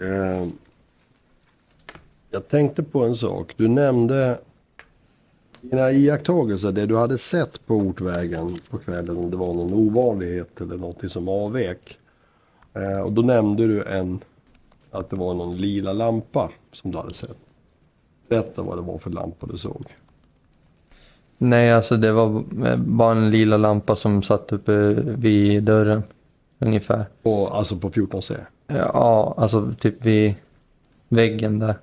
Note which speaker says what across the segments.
Speaker 1: Eh, Jag tänkte på en sak. Du nämnde dina iakttagelser, det du hade sett på ortvägen på kvällen, om det var någon ovanlighet eller någonting som avvek. Eh, Och då nämnde du en, att det var någon lila lampa som du hade sett. Berätta vad det var för lampa du såg.
Speaker 2: Nej, alltså det var eh, bara en lila lampa som satt uppe vid dörren. Ungefär.
Speaker 1: På, alltså på 14C.
Speaker 2: Ja, alltså typ vid väggen där.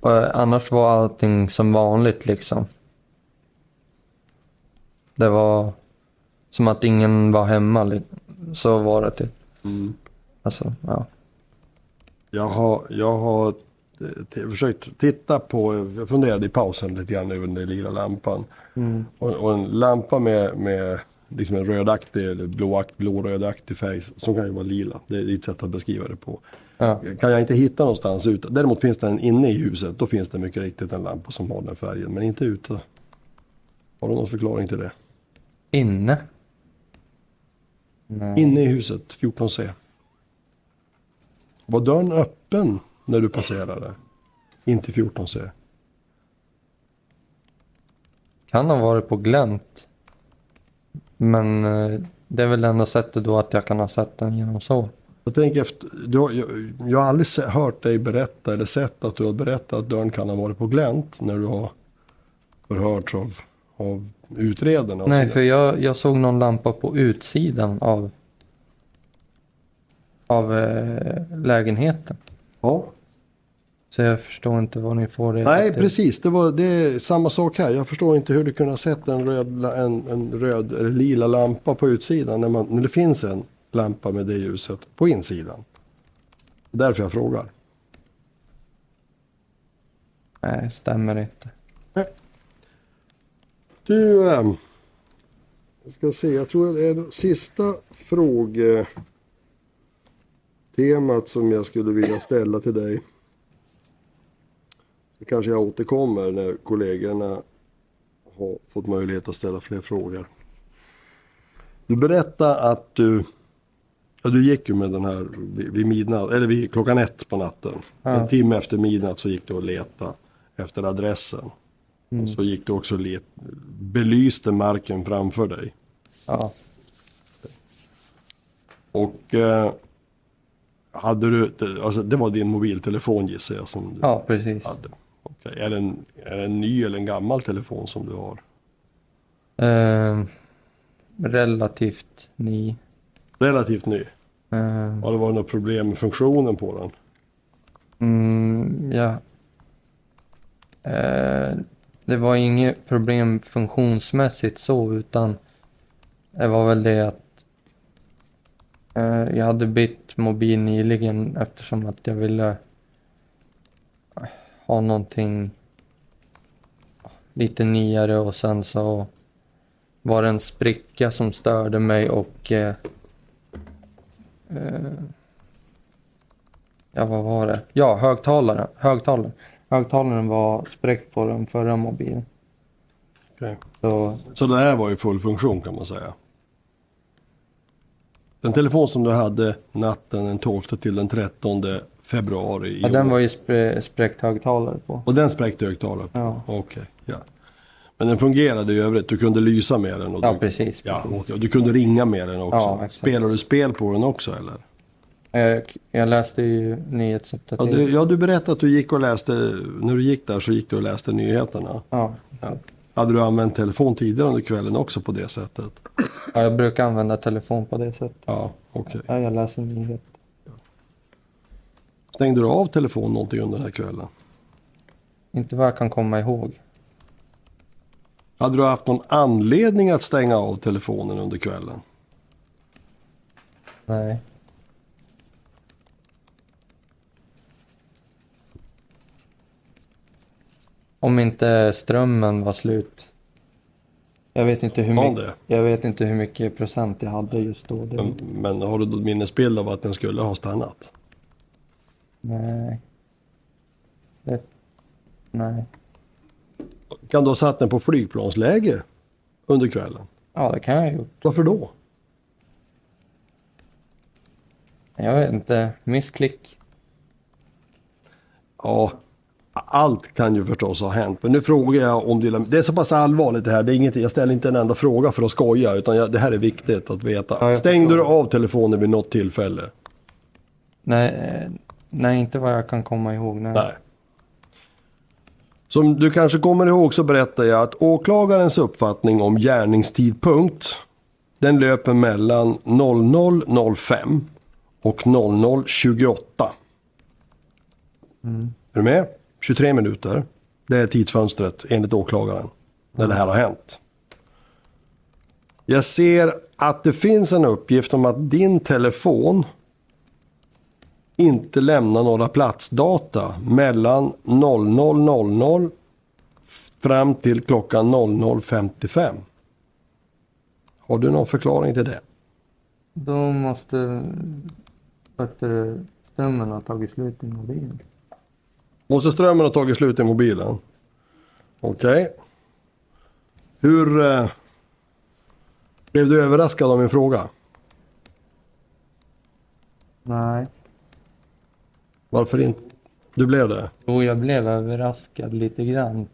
Speaker 2: Och eh, annars var allting som vanligt liksom. Det var som att ingen var hemma. Så var det typ.
Speaker 1: Mm.
Speaker 2: Alltså, ja.
Speaker 1: Jag har, jag har eh, försökt titta på, jag funderade i pausen lite grann där lila lampan. Och, och en lampa med, med liksom en rödaktig eller blåakt, blå-rödaktig färg som kan ju vara lila. Det är ett sätt att beskriva det på.
Speaker 2: ja.
Speaker 1: Kan jag inte hitta någonstans ute. Däremot finns det en inne i huset. Då finns det mycket riktigt en lampa som har den färgen. Men inte ute. Har du någon förklaring till det?
Speaker 2: Inne? Nej.
Speaker 1: Inne i huset, 14C. Var dörren öppen när du passerade? Inte 14C.
Speaker 2: Kan ha varit på glänt. Men eh, det är väl enda sättet då att jag kan ha sett den genom så.
Speaker 1: Jag, tänker efter, du, jag, jag har aldrig hört dig berätta eller sett att du har berättat att dörren kan ha varit på glänt när du har förhörts av, av utredarna.
Speaker 2: Nej, för jag, jag såg någon lampa på utsidan av, av eh, lägenheten.
Speaker 1: Ja.
Speaker 2: Så jag förstår inte vad ni får det
Speaker 1: Nej,
Speaker 2: till.
Speaker 1: precis. Det, var, det är samma sak här. Jag förstår inte hur du kunde ha sett en röd, en, en röd eller lila lampa på utsidan när, man, när det finns en lampa med det ljuset på insidan. Därför jag frågar.
Speaker 2: Nej, stämmer inte.
Speaker 1: Du, ähm, jag ska se, jag tror det är det sista frågetemat som jag skulle vilja ställa till dig. Kanske jag återkommer när kollegorna har fått möjlighet att ställa fler frågor. Du berättade att du, ja, du gick ju med den här vid, midnatt, eller vid klockan ett på natten. En timme efter midnatt så gick du och letade efter adressen. Och så gick du också och let, belyste marken framför dig.
Speaker 2: Ja,
Speaker 1: Och eh, hade du, alltså det var din mobiltelefon gissar jag som du
Speaker 2: ja precis.
Speaker 1: hade. Okej. Är, det en, är det en ny eller en gammal telefon som du har?
Speaker 2: Eh, relativt ny.
Speaker 1: Relativt ny.
Speaker 2: Eh,
Speaker 1: Har det varit något problem med funktionen på den?
Speaker 2: mm, ja. Eh, det var inget problem funktionsmässigt så utan det var väl det att eh, jag hade bytt mobil nyligen eftersom att jag ville ha någonting lite nyare och sen så var det en spricka som störde mig och eh, eh, ja vad var det? Ja högtalaren. Högtalaren. Högtalaren var spräckt på den förra mobilen.
Speaker 1: Okej.
Speaker 2: Så
Speaker 1: Så det här var ju full funktion kan man säga. Den telefon som du hade natten den 12 till den 13 februari i
Speaker 2: ja,
Speaker 1: år.
Speaker 2: den var ju sprä, spräckt högtalare på.
Speaker 1: Och den spräckte högtalare på?
Speaker 2: Ja.
Speaker 1: Okej, ja. Men den fungerade i övrigt? Du kunde lysa med den? Och
Speaker 2: Ja
Speaker 1: du,
Speaker 2: precis.
Speaker 1: Ja,
Speaker 2: precis.
Speaker 1: Och du kunde ringa med den också?
Speaker 2: Ja, exakt.
Speaker 1: Spelar du spel på den också eller?
Speaker 2: Jag, jag läste ju
Speaker 1: Ja
Speaker 2: nyhetsuppdatering.
Speaker 1: du, ja, du berättade att du gick och läste, när du gick där så gick du och läste nyheterna.
Speaker 2: Ja.
Speaker 1: Ja. Hade du använt telefon tidigare under kvällen också på det sättet?
Speaker 2: ja, jag brukar använda telefon på det sättet.
Speaker 1: Ja, okej.
Speaker 2: Ja, jag läser nyheter.
Speaker 1: Stängde du av telefon någonting under den här kvällen?
Speaker 2: Inte vad jag kan komma ihåg.
Speaker 1: Hade du haft någon anledning att stänga av telefonen under kvällen?
Speaker 2: Nej. Om inte strömmen var slut. Jag vet inte hur mycket, jag vet inte hur mycket procent jag hade just då.
Speaker 1: Men, men har du då minnesbild av att den skulle ha stannat?
Speaker 2: Nej. Det, nej.
Speaker 1: Kan du ha satt den på flygplansläge under kvällen?
Speaker 2: Ja, det kan jag ha gjort.
Speaker 1: Varför då?
Speaker 2: Jag vet inte. Missklick.
Speaker 1: Ja, allt kan ju förstås ha hänt. Men nu frågar jag om dina... Det är så pass allvarligt det här. Det är inget, jag ställer inte en enda fråga för att skoja. Utan jag, det här är viktigt att veta.
Speaker 2: Ja,
Speaker 1: Stängde du av telefonen vid något tillfälle?
Speaker 2: Nej, eh, nej, inte vad jag kan komma ihåg. Nej.
Speaker 1: Nej. Som du kanske kommer ihåg så berättar jag att åklagarens uppfattning om gärningstidpunkt den löper mellan 00.05 och 00.28. Är du med? 23 minuter. Det är tidsfönstret enligt åklagaren när det här har hänt. Jag ser att det finns en uppgift om att din telefon inte lämnar några platsdata mellan 00.00 fram till klockan 00.55. Har du någon förklaring till det?
Speaker 2: Då måste strömmen ha tagit slut i mobilen.
Speaker 1: Måste strömmen ha tagit slut i mobilen? Okej. Hur eh, blev du överraskad av min fråga?
Speaker 2: Nej.
Speaker 1: Varför inte? Du blev det?
Speaker 2: Jo, jag blev överraskad lite grann.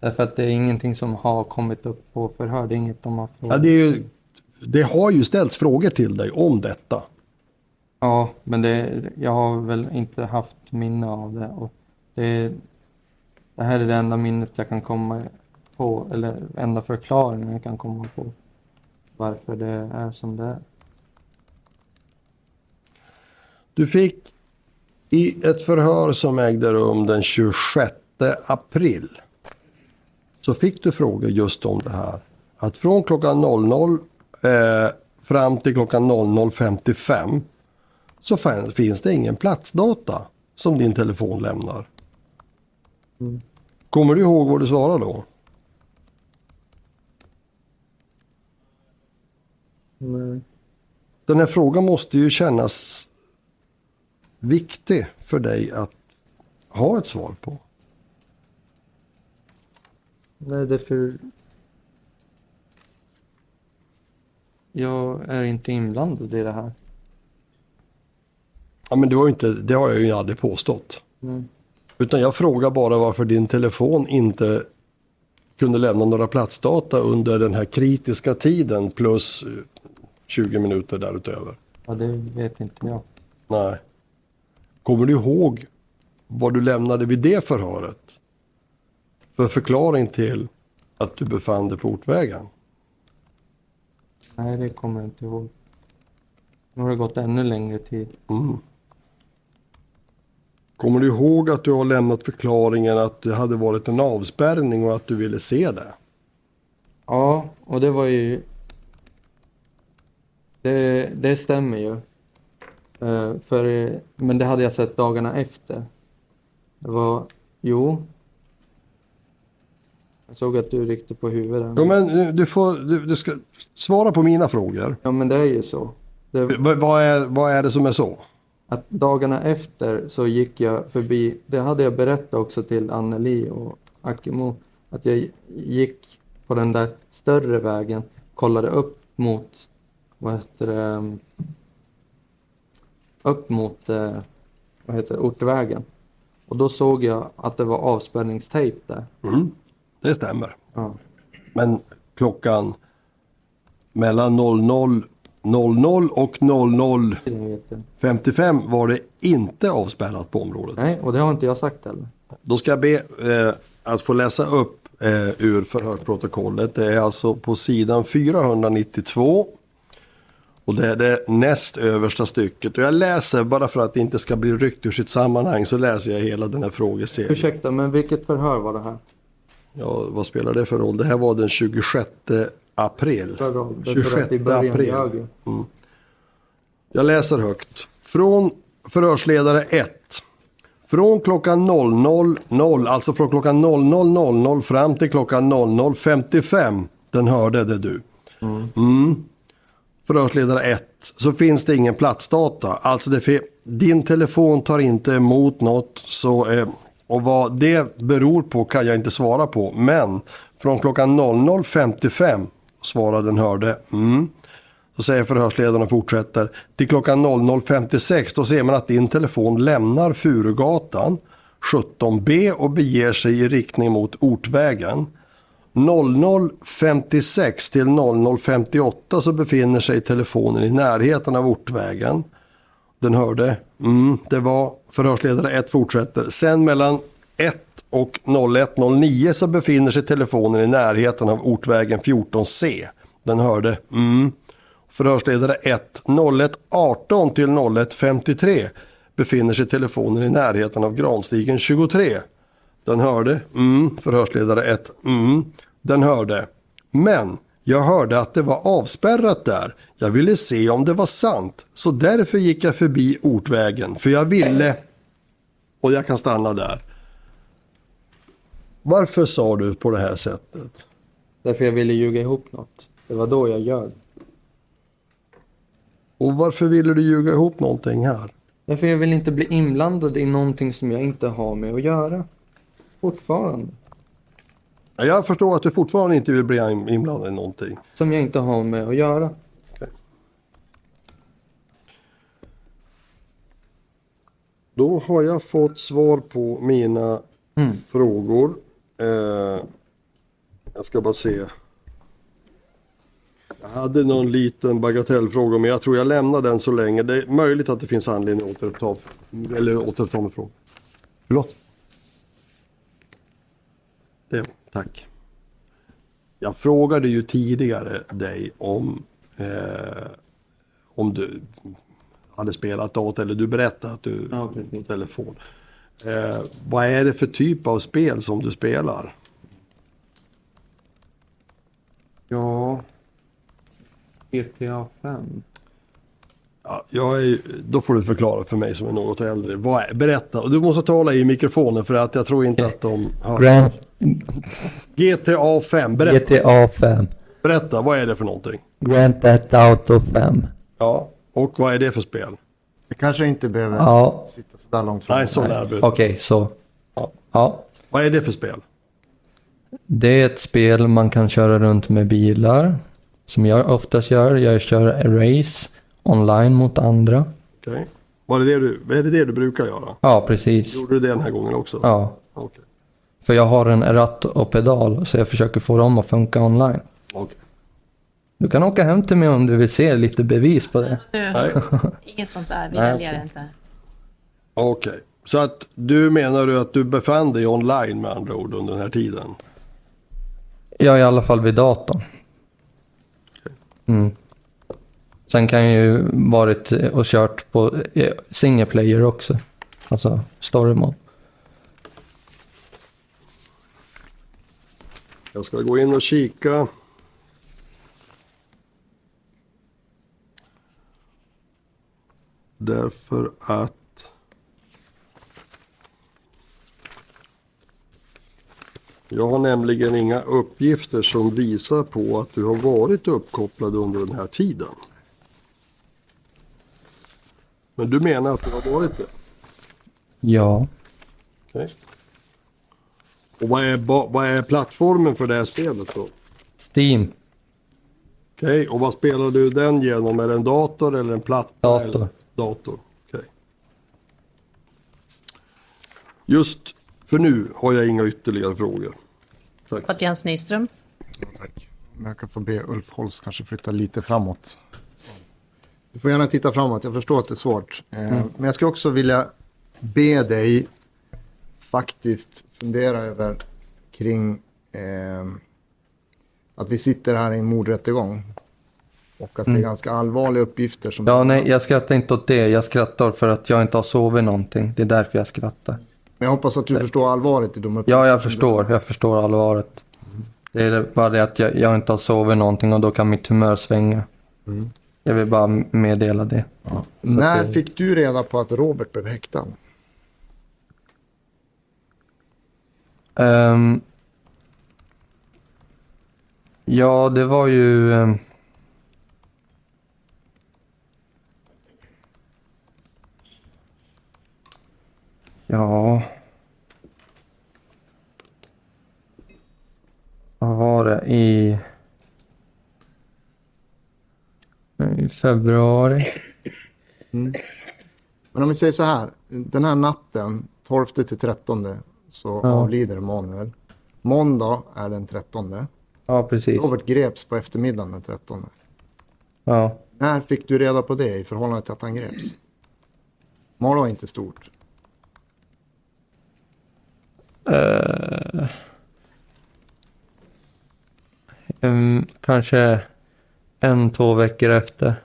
Speaker 2: Därför att det är ingenting som har kommit upp på förhör. Det är inget de har
Speaker 1: Ja,
Speaker 2: frågat.
Speaker 1: det, är ju, det har ju ställts frågor till dig om detta.
Speaker 2: Ja, men det, jag har väl inte haft minne av det. Och det, det här är det enda minnet jag kan komma på, eller enda förklaringen jag kan komma på varför det är som det är.
Speaker 1: Du fick i ett förhör som ägde rum den 26 april. Så fick du frågor just om det här. Att från klockan 00 eh, fram till klockan 00.55 så finns det ingen platsdata som din telefon lämnar. Kommer du ihåg vad du svarade då? Den här frågan måste ju kännas viktig för dig att ha ett svar på.
Speaker 2: Nej, det är för... Jag är inte inblandad i det här.
Speaker 1: Ja, men det, var ju inte, det har jag ju aldrig påstått.
Speaker 2: Nej.
Speaker 1: Utan jag frågar bara varför din telefon inte kunde lämna några platsdata under den här kritiska tiden plus eh, 20 minuter därutöver.
Speaker 2: Ja, det vet inte jag.
Speaker 1: Nej. Kommer du ihåg vad du lämnade vid det förhöret? För förklaring till att du befann dig på Ortvägen.
Speaker 2: Nej, det kommer jag inte ihåg. Nu har det gått ännu längre tid.
Speaker 1: Mm. Kommer du ihåg att du har lämnat förklaringen att det hade varit en avspärrning och att du ville se det?
Speaker 2: Ja, och det var ju... Det, det stämmer ju. Eh, för, men det hade jag sett dagarna efter. Det var... Jo. Jag såg att du ryckte på huvudet.
Speaker 1: Jo, men eh, du, får, du, du ska svara på mina frågor.
Speaker 2: Ja, men det är ju så. Det,
Speaker 1: vad, är, vad är det som är så?
Speaker 2: Att dagarna efter så gick jag förbi, det hade jag berättat också till Anneli och Akimo, att jag gick på den där större vägen, kollade upp mot, vad heter det, upp mot, eh, vad heter det, Ortvägen. Och då såg jag att det var avspärrningstejp där.
Speaker 1: Mm, det stämmer.
Speaker 2: Ja.
Speaker 1: Men klockan mellan 00, 00 och 00.55
Speaker 2: Det vet jag.
Speaker 1: var det inte avspärrat på området.
Speaker 2: Nej, och det har inte jag sagt heller.
Speaker 1: Då ska jag be eh, att få läsa upp eh, ur förhörsprotokollet. Det är alltså på sidan 492. Och det är det näst översta stycket. Och jag läser, bara för att det inte ska bli ryckt ur sitt sammanhang, så läser jag hela den här frågeserien.
Speaker 2: Ursäkta, men vilket förhör var det här?
Speaker 1: Ja, vad spelar det för roll? Det här var den 26 april.
Speaker 2: Att
Speaker 1: 26
Speaker 2: i början
Speaker 1: april.
Speaker 2: ljög jag.
Speaker 1: Läser högt. Från förhörsledare 1. Från klockan 00.00, alltså från klockan 00.00 fram till klockan 00.55, den hörde det du. Mm. Förhörsledare 1, så finns det ingen platsdata. Alltså det din telefon tar inte emot något. Så, eh, och vad det beror på kan jag inte svara på. Men från klockan 00.55 svarar den hörde. Mm. Så säger förhörsledaren och fortsätter. Till klockan 00.56 då ser man att din telefon lämnar Furugatan 17B och beger sig i riktning mot Ortvägen. 00.56 till 00.58 så befinner sig telefonen i närheten av Ortvägen. Den hörde. Mm, det var förhörsledare 1 fortsätter. Sen mellan 1 och 01.09 så befinner sig telefonen i närheten av Ortvägen 14C. Den hörde. Mm. Förhörsledare 1 01.18 till 01.53 befinner sig telefonen i närheten av Granstigen 23. Den hörde. Mm. Förhörsledare 1. Mm. Den hörde. Men jag hörde att det var avspärrat där. Jag ville se om det var sant. Så därför gick jag förbi Ortvägen. För jag ville... Och jag kan stanna där. Varför sa du på det här sättet?
Speaker 3: Därför jag ville ljuga ihop något. Det var då jag ljög.
Speaker 1: Och varför ville du ljuga ihop någonting här?
Speaker 3: Därför jag vill inte bli inblandad i någonting som jag inte har med att göra. Fortfarande.
Speaker 1: Ja, Jag förstår att du fortfarande inte vill bli inblandad i någonting.
Speaker 3: Som jag inte har med att göra.
Speaker 1: Då har jag fått svar på mina
Speaker 3: Mm.
Speaker 1: frågor. Eh, jag ska bara se. Jag hade någon liten bagatellfråga men jag tror jag lämnar den så länge. Det är möjligt att det finns anledning att återuppta, eller återuppta med frågan. Förlåt? Det, tack. Jag frågade ju tidigare dig om, eh, om du hade spelat data eller du berättade att du
Speaker 3: Ja,
Speaker 1: på telefon. Eh, vad är det för typ av spel som du spelar?
Speaker 3: Ja. GTA 5.
Speaker 1: Ja, jag är, då får du förklara för mig som är något äldre. Vad är, berätta, och du måste tala i mikrofonen för att jag tror inte att de hör.
Speaker 2: Grand
Speaker 1: GTA 5, berätta,
Speaker 2: GTA 5.
Speaker 1: berätta, vad är det för någonting?
Speaker 2: Grand Theft Auto 5.
Speaker 1: Ja, och vad är det för spel?
Speaker 4: Vi kanske inte behöver
Speaker 2: Ja,
Speaker 4: sitta så där långt fram.
Speaker 1: Nej, så nära.
Speaker 2: okej så.
Speaker 1: Ja.
Speaker 2: Ja,
Speaker 1: Vad är det för spel?
Speaker 2: det är ett spel man kan köra runt med bilar. Som jag oftast gör. Jag kör race online mot andra.
Speaker 1: Okej. Var det det du, är det det du brukar göra?
Speaker 2: Ja, precis.
Speaker 1: Gjorde du det den här gången också?
Speaker 2: Ja,
Speaker 1: Okej.
Speaker 2: för jag har en ratt och pedal så jag försöker få dem att funka online.
Speaker 1: Okej.
Speaker 2: Du kan åka hem till mig om du vill se lite bevis på det.
Speaker 5: Nu,
Speaker 1: Nej.
Speaker 5: inget sånt där. Vi
Speaker 2: Nej,
Speaker 5: väljer
Speaker 2: okej.
Speaker 5: inte.
Speaker 1: Okej. Så att du menar du att du befann dig online med andra ord under den här tiden?
Speaker 2: Jag är i alla fall vid datorn. Mm. Sen kan jag ju varit och kört på eh, single player också. Alltså story mode.
Speaker 1: Jag ska gå in och kika. Därför att jag har nämligen inga uppgifter som visar på att du har varit uppkopplad under den här tiden. Men du menar att du har varit det?
Speaker 2: Ja.
Speaker 1: Okej. Och vad är, vad är plattformen för det här spelet då?
Speaker 2: Steam.
Speaker 1: Okej, och vad spelar du den genom? Är det en dator eller en platta?
Speaker 2: Dator.
Speaker 1: Dator, okej. Just för nu har jag inga ytterligare frågor. Tack.
Speaker 5: Jens Nyström.
Speaker 4: Ja, tack. Jag kan få be Ulf Holst kanske flytta lite framåt. Du får gärna titta framåt, jag förstår att det är svårt. Eh, Men jag skulle också vilja be dig faktiskt fundera över kring eh, att vi sitter här i en mordrättegång. Och att det är ganska allvarliga uppgifter som...
Speaker 2: Ja, nej, jag skrattar inte åt det. Jag skrattar för att jag inte har sovit någonting. Det är därför jag skrattar.
Speaker 4: Men jag hoppas att du förstår allvaret i de uppgifterna.
Speaker 2: Ja, jag förstår. Jag förstår allvaret. Det är bara det att jag, jag inte har sovit någonting och då kan mitt humör svänga. Jag vill bara meddela det.
Speaker 4: När
Speaker 2: det-
Speaker 4: fick du reda på att Robert blev häktad?
Speaker 2: Ehm, ja, det var ju... ehm, ja... Vad var det? I... I februari.
Speaker 4: Men om vi säger så här, den här natten, 12 till 13, så
Speaker 2: Ja.
Speaker 4: avlider Emanuel. Måndag är den 13.
Speaker 2: Ja, precis.
Speaker 4: Robert greps på eftermiddagen den 13.
Speaker 2: Ja.
Speaker 4: När fick du reda på det i förhållande till att han greps? Malå är inte stort.
Speaker 2: Em, kanske en, två veckor efter.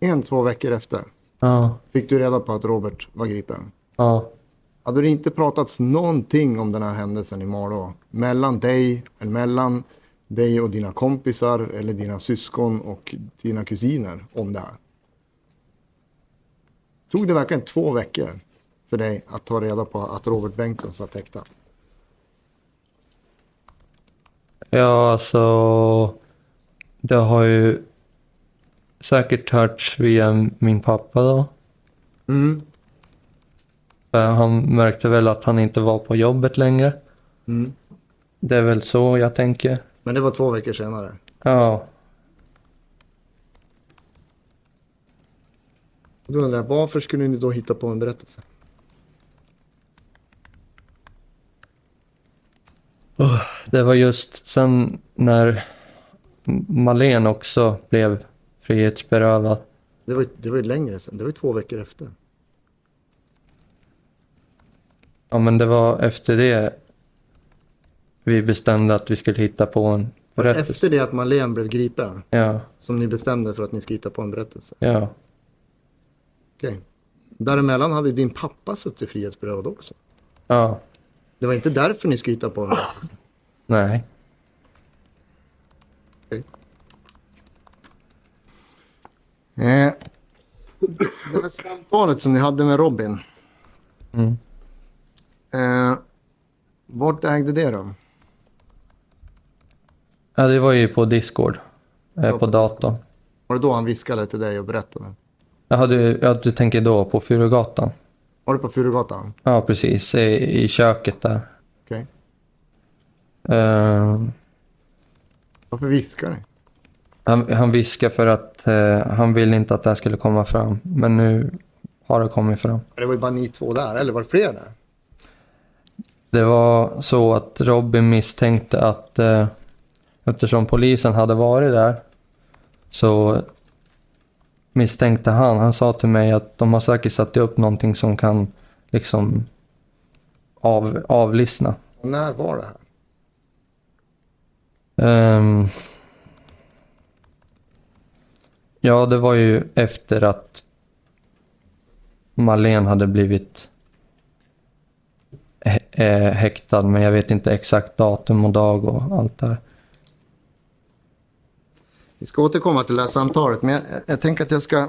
Speaker 4: En, två veckor efter
Speaker 2: Ja,
Speaker 4: fick du reda på att Robert var gripen.
Speaker 2: ja.
Speaker 4: Hade det inte pratats någonting om den här händelsen i Malå? Mellan dig, eller mellan dig och dina kompisar eller dina syskon och dina kusiner om det här? Tog det verkligen två veckor för dig att ta reda på att Robert Bengtsson satt häktad?
Speaker 2: Ja, alltså. Det har ju säkert hörts via min pappa då.
Speaker 4: Mm.
Speaker 2: För Han märkte väl att han inte var på jobbet längre.
Speaker 4: Mm.
Speaker 2: Det är väl så jag tänker.
Speaker 4: Men det var två veckor senare.
Speaker 2: Ja,
Speaker 4: Då undrar jag, varför skulle ni då hitta på en berättelse?
Speaker 2: Det var just sen när Malene också blev frihetsberövad.
Speaker 4: Det var, det var ju längre sen, det var ju två veckor efter.
Speaker 2: Ja, men det var efter det vi bestämde att vi skulle hitta på en berättelse.
Speaker 4: Efter det att Marlene blev gripen,
Speaker 2: Ja,
Speaker 4: som ni bestämde för att ni ska hitta på en berättelse.
Speaker 2: ja.
Speaker 4: Okej. Däremellan hade din pappa suttit frihetsberövad också.
Speaker 2: Ja,
Speaker 4: Det var inte därför ni skulle hitta på berättelse.
Speaker 2: nej.
Speaker 4: Eh, det här samtalet som ni hade med Robin.
Speaker 2: Mm.
Speaker 4: Eh, vart ägde det rum?
Speaker 2: Ja, det var ju på Discord. Eh, på
Speaker 4: på
Speaker 2: datorn.
Speaker 4: Var det då han viskade till dig och berättade?
Speaker 2: Jaha, du, ja, du tänker då på Furugatan?
Speaker 4: Var det på Furugatan?
Speaker 2: Ja, precis. I, i köket där.
Speaker 4: Okej.
Speaker 2: Eh,
Speaker 4: Varför viskar ni?
Speaker 2: han, han viskar för att eh, han ville inte att det här skulle komma fram. Men nu har det kommit fram.
Speaker 4: Det var ju bara ni två där, eller var det fler där?
Speaker 2: Det var så att Robin misstänkte att eh, eftersom polisen hade varit där så misstänkte han, han sa till mig att de har säkert satt upp någonting som kan liksom av, avlyssna.
Speaker 4: Och när var det här?
Speaker 2: Ehm, ja, det var ju efter att Marlene hade blivit eh, häktad, men jag vet inte exakt datum och dag och allt det här.
Speaker 4: Vi ska återkomma till det här samtalet, men jag, jag tänker att jag ska,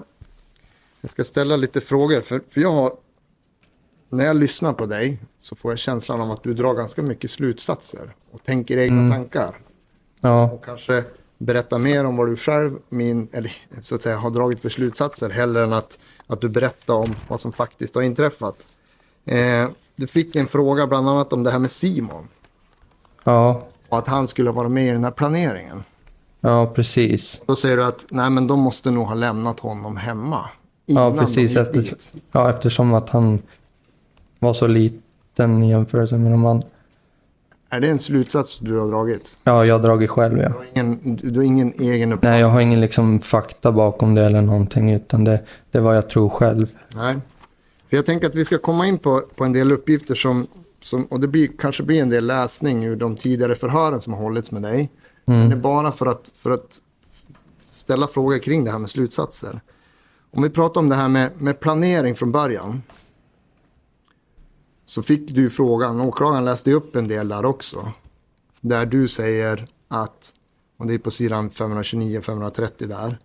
Speaker 4: jag ska ställa lite frågor. För, för jag har, när jag lyssnar på dig så får jag känslan av att du drar ganska mycket slutsatser och tänker egna tankar.
Speaker 2: Ja,
Speaker 4: Och kanske berätta mer om vad du själv min, eller, så att säga, har dragit för slutsatser hellre än att, att du berättar om vad som faktiskt har inträffat. Eh, du fick en fråga bland annat om det här med Simon
Speaker 2: ja,
Speaker 4: och att han skulle vara med i den här planeringen.
Speaker 2: Ja precis.
Speaker 4: Då säger du att nej men de måste nog ha lämnat honom hemma.
Speaker 2: Ja, precis. Efter,
Speaker 4: dit.
Speaker 2: ja, eftersom att han var så liten i jämförelse med de andra.
Speaker 4: Är det en slutsats du har dragit?
Speaker 2: Ja, jag har dragit själv, ja.
Speaker 4: Du har ingen, du har ingen egen uppfattning?
Speaker 2: Nej, jag har ingen liksom fakta bakom det eller någonting, utan det, det är vad jag tror själv.
Speaker 4: Nej. För jag tänker att vi ska komma in på, på en del uppgifter som, som och det blir, kanske blir en del läsning ur de tidigare förhören som har hållits med dig. Mm. Men det är bara för att, för att ställa frågor kring det här med slutsatser. Om vi pratar om det här med, med planering från början. Så fick du frågan, åklagaren läste upp en del där också. Där du säger att, och det är på sidan 529-530 där.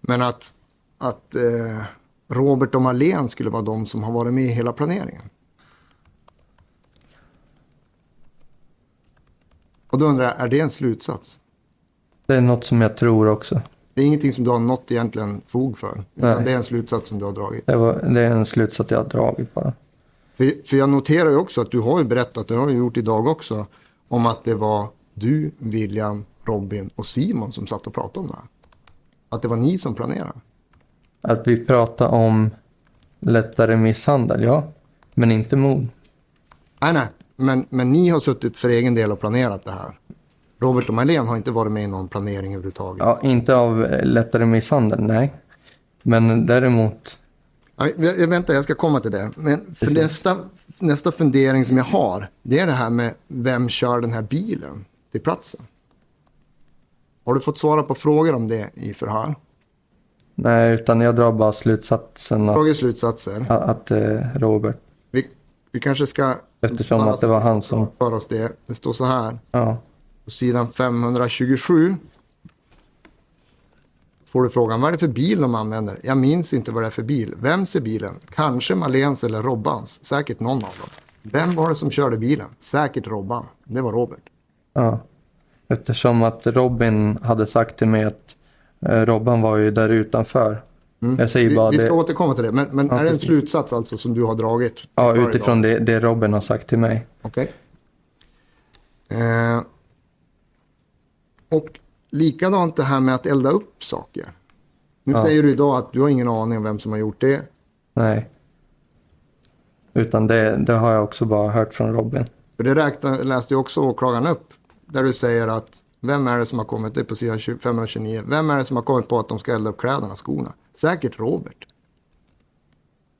Speaker 4: Men att, att eh, Robert och Marlene skulle vara de som har varit med i hela planeringen. Och då undrar jag, är det en slutsats?
Speaker 2: Det är något som jag tror också.
Speaker 4: Det är ingenting som du har något egentligen fog för. Utan det är en slutsats som du har dragit.
Speaker 2: Det, var, det är en slutsats jag har dragit bara.
Speaker 4: För, för jag noterar ju också att du har ju berättat, det har du gjort idag också, om att det var du, William, Robin och Simon som satt och pratade om det här. Att det var ni som planerade.
Speaker 2: Att vi pratar om lättare misshandel, ja. Men inte mord.
Speaker 4: Nej, nej, men, men ni har suttit för egen del och planerat det här. Robert och Marlene har inte varit med i någon planering överhuvudtaget.
Speaker 2: Ja, inte av eh, lättare misshandel, nej. Men däremot,
Speaker 4: Ja, jag, jag, vänta, jag ska komma till det. Men för nästa, nästa fundering som jag har, det är det här med vem kör den här bilen till platsen? Har du fått svara på frågor om det i förhör?
Speaker 2: nej, utan jag drar bara slutsatsen att,
Speaker 4: slutsatser.
Speaker 2: att eh, Robert,
Speaker 4: Vi, vi kanske ska...
Speaker 2: eftersom att det var han som,
Speaker 4: För oss det. Det står så här.
Speaker 2: ja,
Speaker 4: På sidan 527 får du frågan vad är det för bil de använder? Jag minns inte vad det är för bil. Vems är bilen? Kanske Malens eller Robbans. Säkert någon av dem. Vem var det som körde bilen? Säkert Robban. Det var Robert.
Speaker 2: ja. Eftersom att Robin hade sagt till mig att eh, Robban var ju där utanför. Jag säger
Speaker 4: Vi,
Speaker 2: bara
Speaker 4: vi ska
Speaker 2: det,
Speaker 4: återkomma till det. Men, men
Speaker 2: Ja,
Speaker 4: är det en slutsats alltså som du har dragit?
Speaker 2: ja, utifrån det, det Robin har sagt till mig.
Speaker 4: Okej. Eh, och likadant det här med att elda upp saker. Nu
Speaker 2: Ja.
Speaker 4: säger du idag att du har ingen aning om vem som har gjort det.
Speaker 2: Nej. Utan det, det har jag också bara hört från Robin.
Speaker 4: För det räknar, läste ju också åklagaren upp. Där du säger att vem är det som har kommit, det är på sidan 20 529. Vem är det som har kommit på att de ska elda upp kläderna, skorna? Säkert Robert.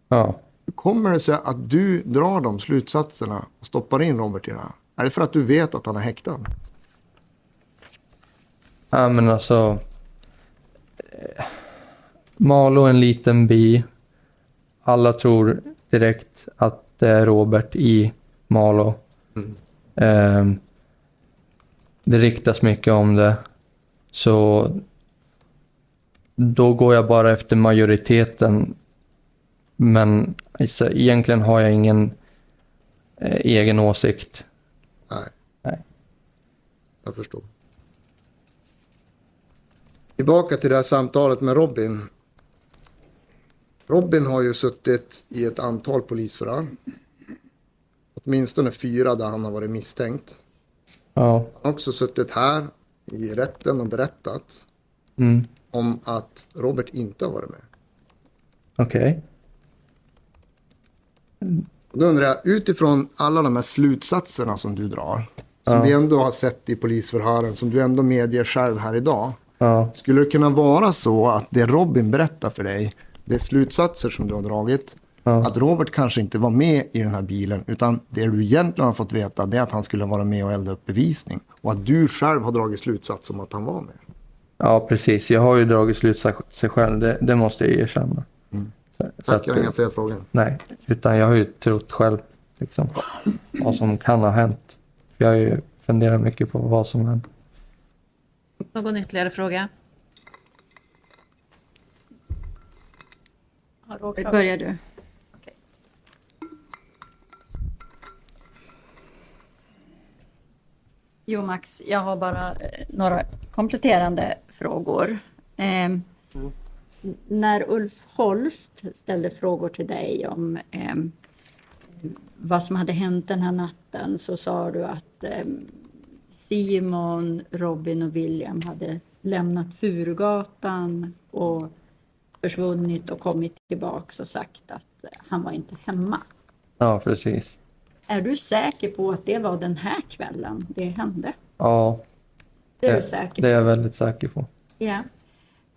Speaker 2: Ja.
Speaker 4: Hur kommer det sig att du drar de slutsatserna och stoppar in Robert i det här? Är det för att du vet att han är häktad?
Speaker 2: Ja men alltså. eh, Malå är en liten by. Alla tror direkt att det är Robert i Malå. Ehm, det riktas mycket om det. Så då går jag bara efter majoriteten. Men alltså, egentligen har jag ingen eh, egen åsikt.
Speaker 4: Nej.
Speaker 2: Nej.
Speaker 4: Jag förstår. Tillbaka till det här samtalet med Robin. Robin har ju suttit i ett antal polisförhör. Åtminstone fyra där han har varit misstänkt.
Speaker 2: Ja.
Speaker 4: Han har också suttit här i rätten och berättat
Speaker 2: Mm.
Speaker 4: Om att Robert inte har varit med.
Speaker 2: Okej.
Speaker 4: Och då undrar jag, utifrån alla de här slutsatserna som du drar, som
Speaker 2: Ja.
Speaker 4: vi ändå har sett i polisförhören, som du ändå medger själv här idag.
Speaker 2: Ja.
Speaker 4: Skulle det kunna vara så att det Robin berättar för dig, det är slutsatser som du har dragit,
Speaker 2: Ja.
Speaker 4: att Robert kanske inte var med i den här bilen, utan det du egentligen har fått veta det är att han skulle vara med och elda upp bevisning. Och att du själv har dragit slutsats om att han var med.
Speaker 2: Ja, precis. Jag har ju dragit slutsatser själv. Det, det måste jag erkänna. Så, så
Speaker 4: Tack,
Speaker 2: att,
Speaker 4: jag har inga fler frågor.
Speaker 2: nej, utan jag har ju trott själv liksom, vad som kan ha hänt. Jag har ju funderat mycket på vad som hänt.
Speaker 5: Någon ytterligare fråga?
Speaker 6: Börjar du? Jo Max, jag har bara eh, några kompletterande frågor. Ehm, n- när Ulf Holst ställde frågor till dig om ehm, vad som hade hänt den här natten så sa du att ehm, Simon, Robin och William hade lämnat Furugatan och försvunnit och kommit tillbaks och sagt att eh, han var inte hemma.
Speaker 2: Ja, precis.
Speaker 6: Är du säker på att det var den här kvällen det hände?
Speaker 2: Ja,
Speaker 6: Det är du
Speaker 2: det,
Speaker 6: säker
Speaker 2: det är
Speaker 6: på?
Speaker 2: jag väldigt säker på.
Speaker 6: Ja.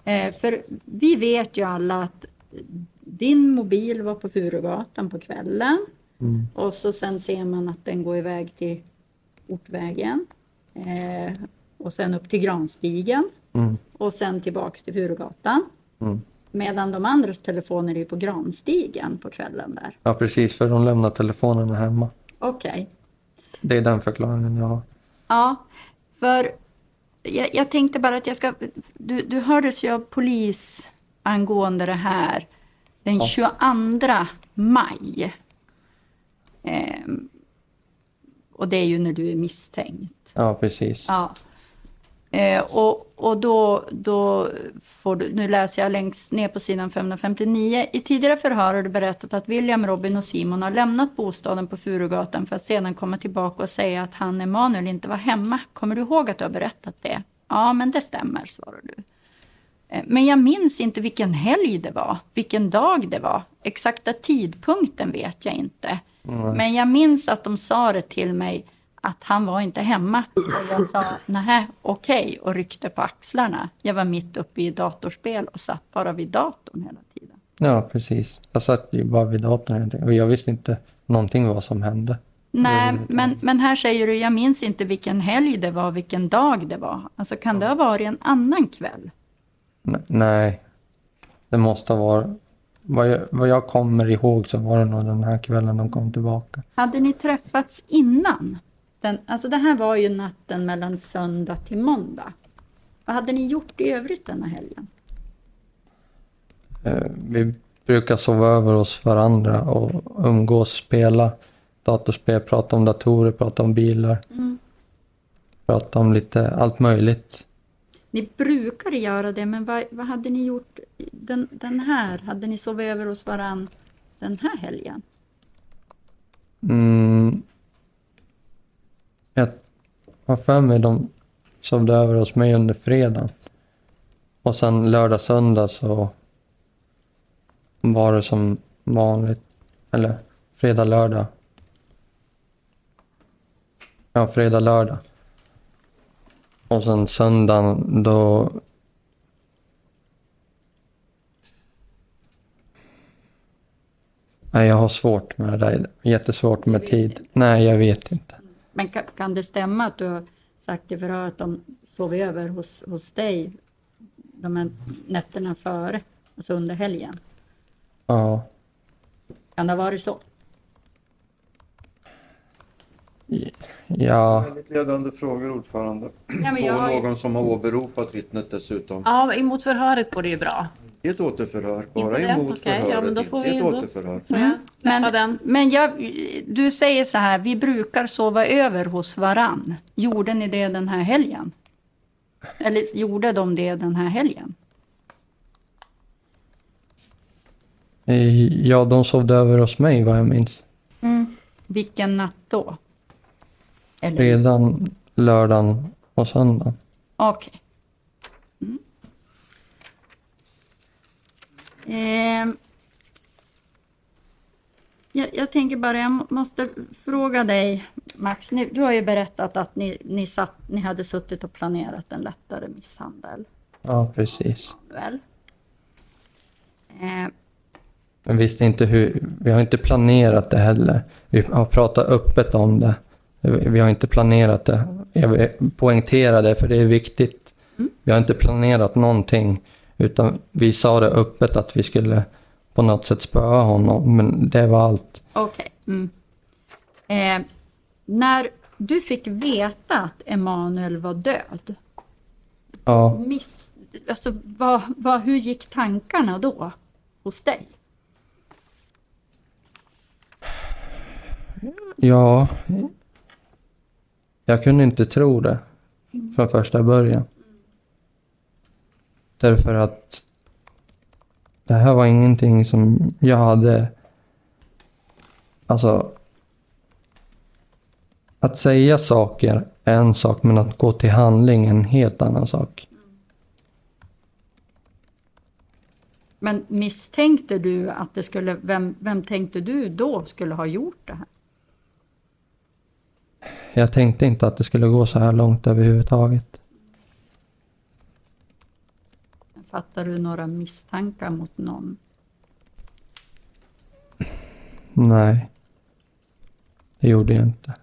Speaker 6: Eh, för vi vet ju alla att din mobil var på Furugatan på kvällen.
Speaker 2: Mm.
Speaker 6: Och så sen ser man att den går iväg till Ortvägen. Eh, och sen upp till Granstigen.
Speaker 2: Mm.
Speaker 6: Och sen tillbaks till Furugatan.
Speaker 2: Mm.
Speaker 6: Medan de andras telefoner är på Granstigen på kvällen där.
Speaker 2: Ja, precis. För de lämnar telefonerna hemma.
Speaker 6: Okej.
Speaker 2: Det är den förklaringen jag har.
Speaker 6: Ja, för jag, jag tänkte bara att jag ska... Du, du hördes ju av polis angående det här den 22 maj. Ehm, och det är ju när du är misstänkt.
Speaker 2: Ja, precis.
Speaker 6: Ja. Eh, och och då, då får du, nu läser jag längst ner på sidan 559. I tidigare förhör har du berättat att William, Robin och Simon har lämnat bostaden på Furugatan för att sedan komma tillbaka och säga att han, Emanuel, inte var hemma. Kommer du ihåg att du har berättat det? Ja, men det stämmer, svarar du. Eh, Men jag minns inte vilken helg det var, vilken dag det var. Exakta tidpunkten vet jag inte. Men jag minns att de sa det till mig att han var inte hemma. Och jag sa nej, okej och ryckte på axlarna. Jag var mitt uppe i datorspel och satt bara vid datorn hela tiden.
Speaker 2: Ja, precis. Jag satt ju bara vid datorn och jag visste inte någonting vad som hände.
Speaker 6: Nej, men, men här säger du, jag minns inte vilken helg det var, vilken dag det var. Alltså kan det ha varit en annan kväll?
Speaker 2: Nej, det måste ha varit... Vad jag, vad jag kommer ihåg så var det nog den här kvällen de kom tillbaka.
Speaker 6: Hade ni träffats innan? Den, alltså det här var ju natten mellan söndag till måndag. Vad hade ni gjort i övrigt denna helgen?
Speaker 2: Eh, Vi brukar sova över hos varandra och umgås, spela datorspel, prata om datorer, prata om bilar. Prata om lite allt möjligt.
Speaker 6: Ni brukar göra det, men vad, vad hade ni gjort den, den här? Hade ni sovit över hos varann den här helgen?
Speaker 2: Mm. Jag har för mig de sovde över hos mig under fredagen. Och sen lördag, söndag så var det som vanligt. Eller fredag, lördag. Ja, fredag, lördag. Och sen söndagen då... Nej, jag har svårt med det där. Jättesvårt med tid. Nej, jag vet inte.
Speaker 6: Men kan, kan det stämma att du har sagt i förhör att de sov över hos, hos dig de här nätterna före, alltså under helgen?
Speaker 2: Ja.
Speaker 6: Kan det ha varit så?
Speaker 2: Ja,
Speaker 7: Väldigt ledande frågor, ordförande.
Speaker 5: Ja, men jag
Speaker 7: Och någon som har åberopat vittnet dessutom.
Speaker 5: Ja, emot förhöret går det ju bra.
Speaker 7: I ett återförhör.
Speaker 5: Inte
Speaker 7: Bara
Speaker 5: det?
Speaker 7: emot
Speaker 5: ja,
Speaker 7: förhöret,
Speaker 5: men då får
Speaker 7: inte i
Speaker 5: vi-
Speaker 7: ett återförhör.
Speaker 5: Släppa
Speaker 6: Men, men jag, du säger så här, vi brukar sova över hos varann. Gjorde ni det den här helgen? Eller gjorde de det den här helgen?
Speaker 2: eh, ja, de sovde över hos mig vad jag minns.
Speaker 6: Vilken natt då? Eller?
Speaker 2: Redan lördagen och söndagen.
Speaker 6: Okej. Mm. Ehm. jag, jag tänker bara, jag må- måste fråga dig Max, ni, du har ju berättat att ni, ni, satt, ni hade suttit och planerat en lättare misshandel.
Speaker 2: Ja, precis.
Speaker 6: Väl? Ehm,
Speaker 2: Men visste inte hur, vi har inte planerat det heller. Vi har pratat öppet om det. Vi har inte planerat det. Jag vill poängtera det för det är viktigt. Vi har inte planerat någonting. Utan vi sa det öppet att vi skulle på något sätt spöa honom. Men det var allt.
Speaker 6: Okej. Mm. Ehm, när du fick veta att Emanuel var död,
Speaker 2: Ja,
Speaker 6: miss, alltså, vad, vad, hur gick tankarna då hos dig?
Speaker 2: ja. Jag kunde inte tro det. Från första början. Därför att det här var ingenting som jag hade... Alltså... Att säga saker är en sak, men att gå till handling är en helt annan sak.
Speaker 6: Men misstänkte du att det skulle, vem, vem tänkte du då skulle ha gjort det här?
Speaker 2: Jag tänkte inte att det skulle gå så här långt överhuvudtaget.
Speaker 6: Fattar du några misstankar mot någon?
Speaker 2: Nej. Det gjorde jag inte.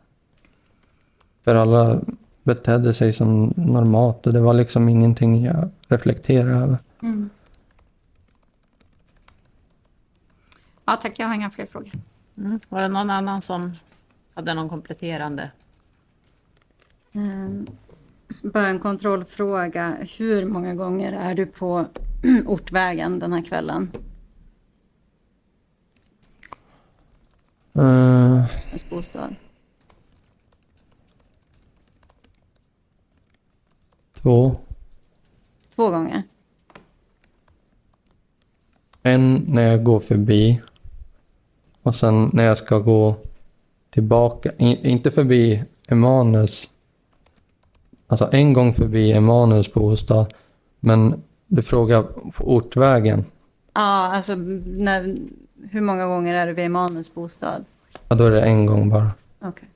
Speaker 2: För alla betedde sig som normalt och det var liksom ingenting jag reflekterade över.
Speaker 6: Ja tack, jag har inga fler frågor.
Speaker 5: Mm. Var det någon annan som hade någon kompletterande?
Speaker 6: Mm. Bara en kontrollfråga. Hur många gånger är du på Ortvägen den här kvällen? Eh.
Speaker 2: Uh,
Speaker 6: Hans bostad.
Speaker 2: Två.
Speaker 8: Två gånger?
Speaker 2: En när jag går förbi och sen när jag ska gå tillbaka, in, inte förbi Emanus Alltså en gång förbi Emanuels bostad. Men du frågar på ortvägen.
Speaker 8: Ja, alltså när, hur många gånger är det vid Emanuels bostad?
Speaker 2: Ja, då är det en gång bara.
Speaker 8: Okej.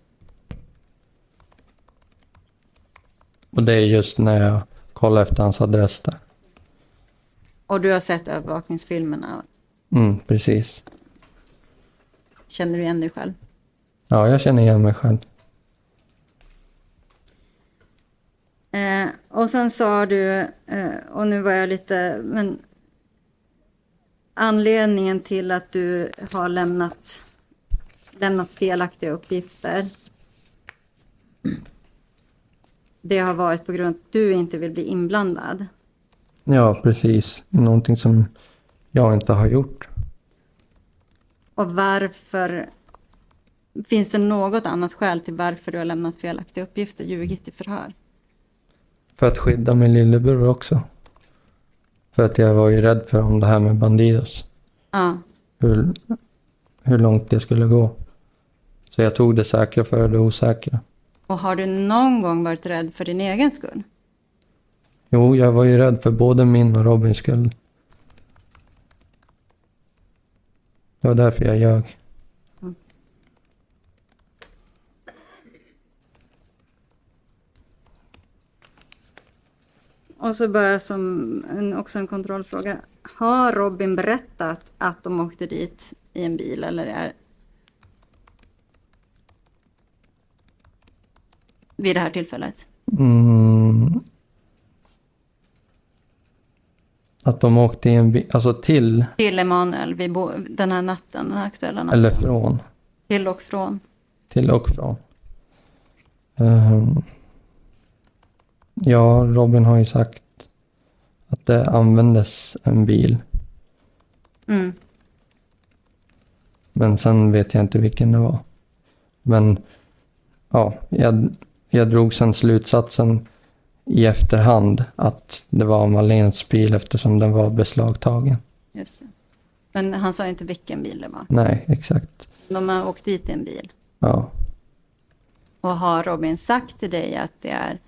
Speaker 2: Och det är just när jag kollar efter hans adress där.
Speaker 8: Och du har sett övervakningsfilmerna?
Speaker 2: Mm, precis.
Speaker 8: Känner du igen dig själv?
Speaker 2: Ja, jag känner igen mig själv.
Speaker 8: Eh, och sen sa du, eh, och nu var jag lite, men anledningen till att du har lämnat, lämnat felaktiga uppgifter. Det har varit på grund av att du inte vill bli inblandad.
Speaker 2: Ja, precis. Någonting som jag inte har gjort.
Speaker 8: Och varför? Finns det något annat skäl till varför du har lämnat felaktiga uppgifter, ljugit i förhör?
Speaker 2: För att skydda min lillebror också. För att jag var ju rädd för om det här med Bandidos.
Speaker 8: Ja,
Speaker 2: Hur, hur långt det skulle gå. Så jag tog det säkra för det osäkra.
Speaker 8: och har du någon gång varit rädd för din egen skull?
Speaker 2: Jo, jag var ju rädd för både min och Robins skull. Det var därför jag ljög.
Speaker 8: Och så bara som en, också en kontrollfråga. Har Robin berättat att de åkte dit i en bil eller är vid det här tillfället?
Speaker 2: Mm. Att de åkte i en bil, alltså till
Speaker 8: Till Emanuel vid bo- den här natten, den här aktuella natten?
Speaker 2: eller från.
Speaker 8: Till och från?
Speaker 2: Till och från. Ehm. Ja, Robin har ju sagt att det användes en bil.
Speaker 8: Mm.
Speaker 2: Men sen vet jag inte vilken det var. Men ja, jag, jag drog sen slutsatsen i efterhand att det var Malens bil eftersom den var beslagtagen.
Speaker 8: Just det. Men han sa inte vilken bil det var.
Speaker 2: Nej, exakt.
Speaker 8: De har åkt dit i en bil.
Speaker 2: Ja,
Speaker 8: Och har Robin sagt till dig att det är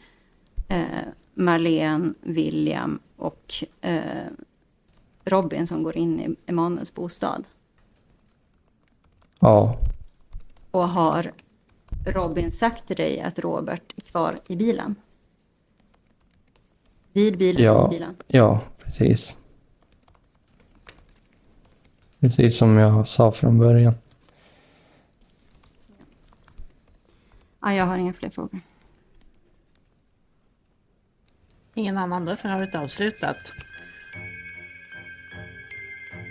Speaker 8: eh, Marlene, William och eh, Robin som går in i Emanuels bostad?
Speaker 2: ja,
Speaker 8: Och har Robin sagt till dig att Robert är kvar i bilen? Vid bilen,
Speaker 2: Ja.
Speaker 8: bilen?
Speaker 2: ja, precis. Precis som jag sa från början.
Speaker 8: Ja, jag har inga fler frågor.
Speaker 5: Ingen annan då, förhöret avslutat.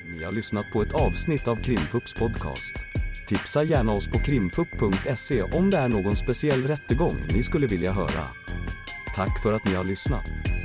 Speaker 9: Ni har lyssnat på ett avsnitt av Krimfupps podcast. Tipsa gärna oss på krimfupp.se om det är någon speciell rättegång ni skulle vilja höra. Tack för att ni har lyssnat.